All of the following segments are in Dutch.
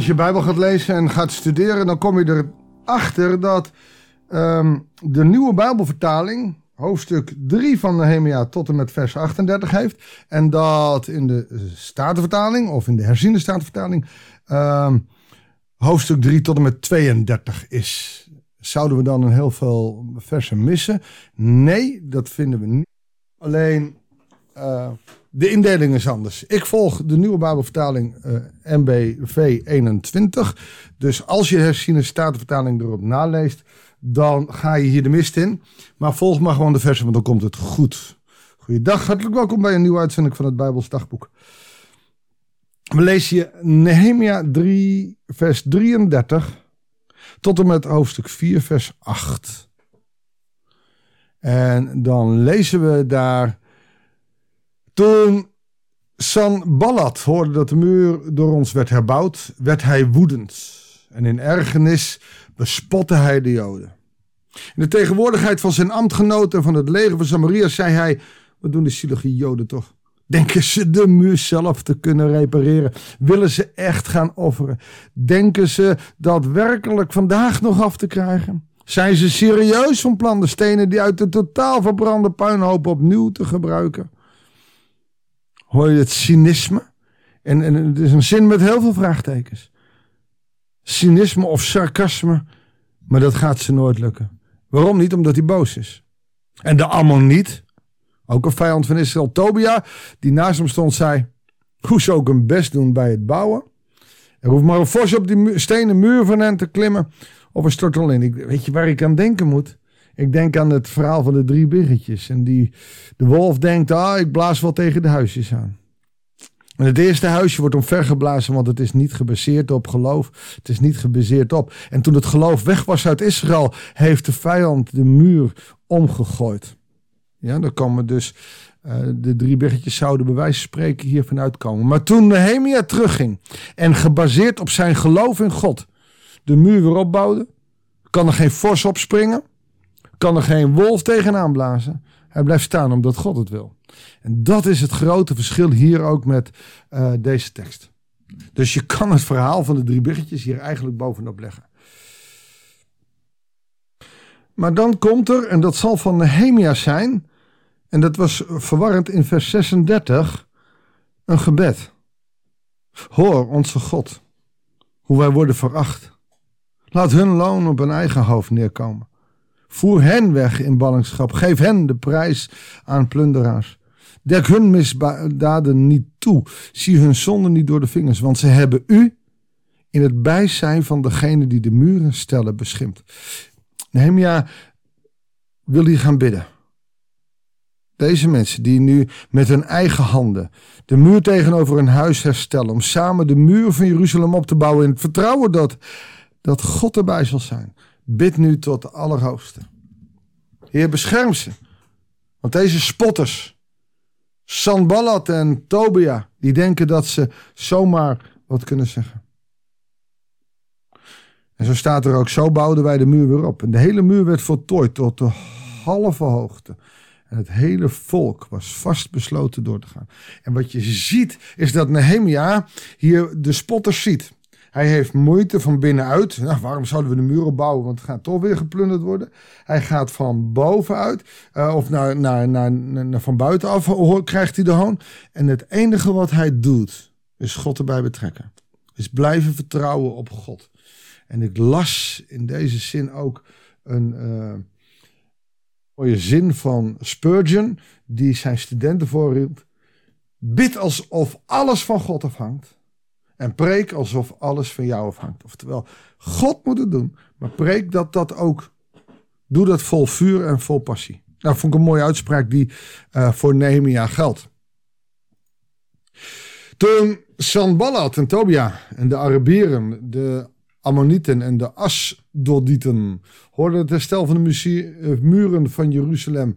Als je Bijbel gaat lezen en gaat studeren, dan kom je erachter dat ehm, de nieuwe Bijbelvertaling hoofdstuk 3 van Nehemia tot en met vers 38 heeft. En dat in de Statenvertaling, of in de herziende Statenvertaling, ehm, hoofdstuk 3 tot en met 32 is. Zouden we dan een heel veel versen missen? Nee, dat vinden we niet. Alleen uh, de indeling is anders. Ik volg de nieuwe Bijbelvertaling uh, MBV 21. Dus als je herziene statenvertaling erop naleest, dan ga je hier de mist in. Maar volg maar gewoon de versen, want dan komt het goed. Goeiedag, hartelijk welkom bij een nieuwe uitzending van het Bijbels Dagboek. We lezen je Nehemia 3, vers 33 tot en met hoofdstuk 4, vers 8. En dan lezen we daar toen Sanballat hoorde dat de muur door ons werd herbouwd, werd hij woedend. En in ergernis bespotte hij de Joden. In de tegenwoordigheid van zijn ambtgenoten en van het leger van Samaria zei hij: Wat doen de zielige Joden toch? Denken ze de muur zelf te kunnen repareren? Willen ze echt gaan offeren? Denken ze dat werkelijk vandaag nog af te krijgen? Zijn ze serieus van plan de stenen die uit de totaal verbrande puinhoop opnieuw te gebruiken? Hoor je het cynisme. En, en het is een zin met heel veel vraagtekens. Cynisme of sarcasme, maar dat gaat ze nooit lukken. Waarom niet? Omdat hij boos is. En de Ammoniet, ook een vijand van Israël, Tobia, die naast hem stond, zei: Hoe zou ik een best doen bij het bouwen? Er hoeft maar een vos op die stenen muur van hen te klimmen. Of een stort al in. Ik, weet je waar ik aan denken moet? Ik denk aan het verhaal van de drie biggetjes. En die, de wolf denkt, ah, ik blaas wel tegen de huisjes aan. En het eerste huisje wordt omvergeblazen, want het is niet gebaseerd op geloof. Het is niet gebaseerd op. En toen het geloof weg was uit Israël, heeft de vijand de muur omgegooid. Ja, dan komen dus uh, de drie biggetjes zouden bij wijze van spreken hiervan uitkomen. Maar toen Nehemia terugging en gebaseerd op zijn geloof in God de muur weer opbouwde, kan er geen fors opspringen kan er geen wolf tegenaan blazen. Hij blijft staan omdat God het wil. En dat is het grote verschil hier ook met uh, deze tekst. Dus je kan het verhaal van de drie biggetjes hier eigenlijk bovenop leggen. Maar dan komt er, en dat zal van Nehemia zijn, en dat was verwarrend in vers 36, een gebed. Hoor onze God, hoe wij worden veracht. Laat hun loon op hun eigen hoofd neerkomen. Voer hen weg in ballingschap. Geef hen de prijs aan plunderaars. Dek hun misdaden niet toe. Zie hun zonden niet door de vingers, want ze hebben u in het bijzijn van degene die de muren stellen beschimpt. Nehemia wil hier gaan bidden. Deze mensen die nu met hun eigen handen de muur tegenover hun huis herstellen. Om samen de muur van Jeruzalem op te bouwen in het vertrouwen dat, dat God erbij zal zijn. Bid nu tot de Allerhoogste. Heer, bescherm ze. Want deze spotters, Sanballat en Tobia, die denken dat ze zomaar wat kunnen zeggen. En zo staat er ook, zo bouwden wij de muur weer op. En de hele muur werd voltooid tot de halve hoogte. En het hele volk was vastbesloten door te gaan. En wat je ziet, is dat Nehemia hier de spotters ziet. Hij heeft moeite van binnenuit. Nou, waarom zouden we de muren bouwen? Want het gaat toch weer geplunderd worden. Hij gaat van bovenuit, uh, of naar, naar, naar, van buitenaf krijgt hij de hoon. En het enige wat hij doet, is God erbij betrekken. Is blijven vertrouwen op God. En ik las in deze zin ook een uh, mooie zin van Spurgeon, die zijn studenten voorhield. Bid alsof alles van God afhangt en preek alsof alles van jou afhangt. Oftewel, God moet het doen. Maar preek dat dat ook. Doe dat vol vuur en vol passie. Nou, vond ik een mooie uitspraak die uh, voor Nehemia geldt. Toen Sanballat en Tobia en de Arabieren, de Ammonieten en de Asdodieten hoorden het herstel van de eh, muren van Jeruzalem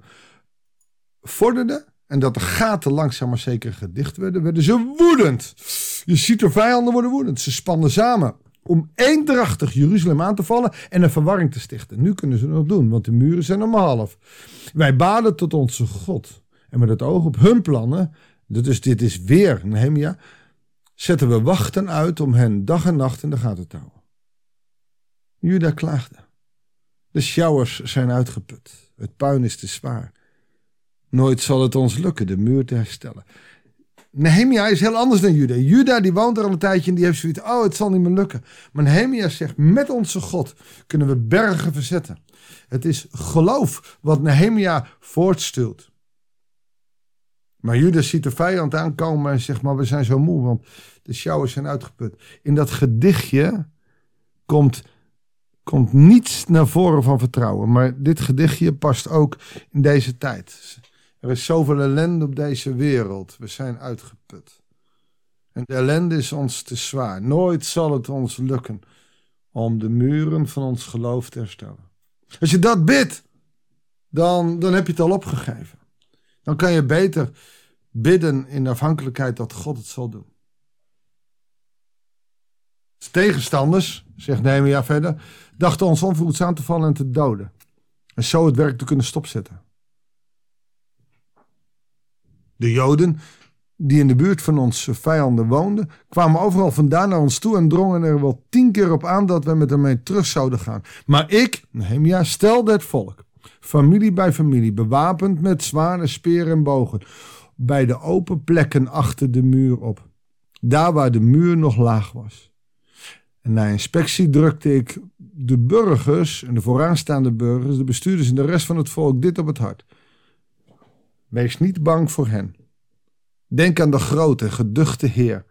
vorderden en dat de gaten langzaam maar zeker gedicht werden, werden ze woedend. Je ziet er vijanden worden woedend. Ze spannen samen om eendrachtig Jeruzalem aan te vallen en een verwarring te stichten. Nu kunnen ze het nog doen, want de muren zijn om half. Wij baden tot onze God. En met het oog op hun plannen, dus dit is weer Nehemia, zetten we wachten uit om hen dag en nacht in de gaten te houden. Juda klaagde. De sjouwers zijn uitgeput. Het puin is te zwaar. Nooit zal het ons lukken de muur te herstellen. Nehemia is heel anders dan Juda. Juda die woont er al een tijdje en die heeft zoiets. Oh, het zal niet meer lukken. Maar Nehemia zegt, met onze God kunnen we bergen verzetten. Het is geloof wat Nehemia voortstuurt. Maar Judas ziet de vijand aankomen en zegt, maar we zijn zo moe, want de sjouwers zijn uitgeput. In dat gedichtje komt, komt niets naar voren van vertrouwen. Maar dit gedichtje past ook in deze tijd. Er is zoveel ellende op deze wereld. We zijn uitgeput. En de ellende is ons te zwaar. Nooit zal het ons lukken om de muren van ons geloof te herstellen. Als je dat bidt, dan, dan heb je het al opgegeven. Dan kan je beter bidden in afhankelijkheid dat God het zal doen. Tegenstanders, zegt Nehemia verder, dachten ons onverhoeds aan te vallen en te doden. En zo het werk te kunnen stopzetten. De Joden, die in de buurt van onze vijanden woonden, kwamen overal vandaan naar ons toe en drongen er wel tien keer op aan dat we met hem mee terug zouden gaan. Maar ik, Nehemia, stelde het volk, familie bij familie, bewapend met zware speren en bogen, bij de open plekken achter de muur op. Daar waar de muur nog laag was. En na inspectie drukte ik de burgers en de vooraanstaande burgers, de bestuurders en de rest van het volk dit op het hart. Wees niet bang voor hen. Denk aan de grote, geduchte Heer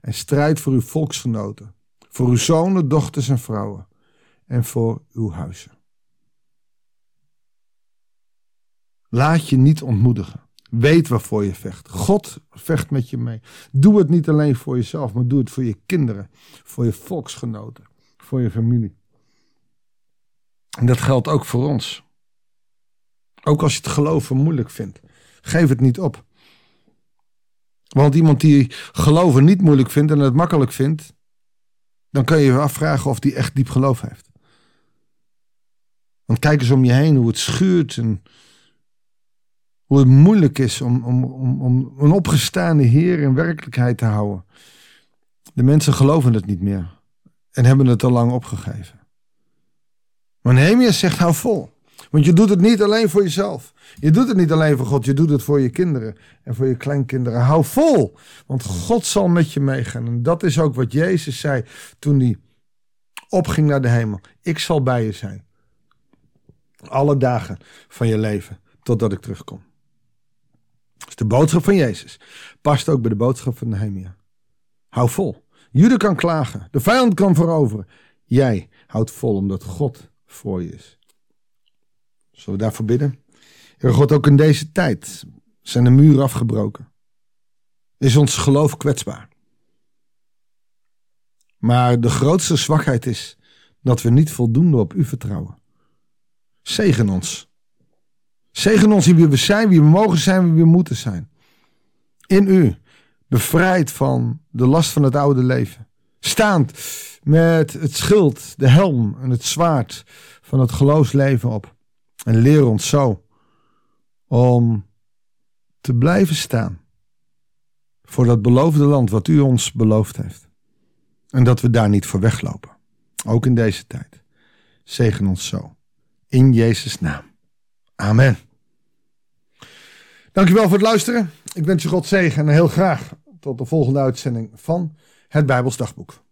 en strijd voor uw volksgenoten, voor uw zonen, dochters en vrouwen en voor uw huizen. Laat je niet ontmoedigen. Weet waarvoor je vecht. God vecht met je mee. Doe het niet alleen voor jezelf, maar doe het voor je kinderen, voor je volksgenoten, voor je familie. En dat geldt ook voor ons. Ook als je het geloven moeilijk vindt. Geef het niet op. Want iemand die geloven niet moeilijk vindt en het makkelijk vindt, dan kan je je afvragen of die echt diep geloof heeft. Want kijk eens om je heen hoe het schuurt en hoe het moeilijk is om, om, om, om een opgestaande Heer in werkelijkheid te houden. De mensen geloven het niet meer en hebben het al lang opgegeven. Maar Nehemia zegt, hou vol. Want je doet het niet alleen voor jezelf. Je doet het niet alleen voor God, je doet het voor je kinderen en voor je kleinkinderen. Hou vol, want God zal met je meegaan. En dat is ook wat Jezus zei toen hij opging naar de hemel. Ik zal bij je zijn. Alle dagen van je leven, totdat ik terugkom. Dus de boodschap van Jezus past ook bij de boodschap van Nehemia. Hou vol. Jude kan klagen. De vijand kan veroveren. Jij houdt vol omdat God voor je is. Zullen we daarvoor bidden? Heer God, ook in deze tijd zijn de muren afgebroken. Is ons geloof kwetsbaar. Maar de grootste zwakheid is dat we niet voldoende op u vertrouwen. Zegen ons. Zegen ons wie we zijn, wie we mogen zijn, wie we moeten zijn. In u, bevrijd van de last van het oude leven. Staand met het schild, de helm en het zwaard van het geloofsleven op. En leer ons zo om te blijven staan voor dat beloofde land wat u ons beloofd heeft. En dat we daar niet voor weglopen. Ook in deze tijd. Zegen ons zo. In Jezus' naam. Amen. Dankjewel voor het luisteren. Ik wens je God zegen en heel graag tot de volgende uitzending van het Bijbels Dagboek.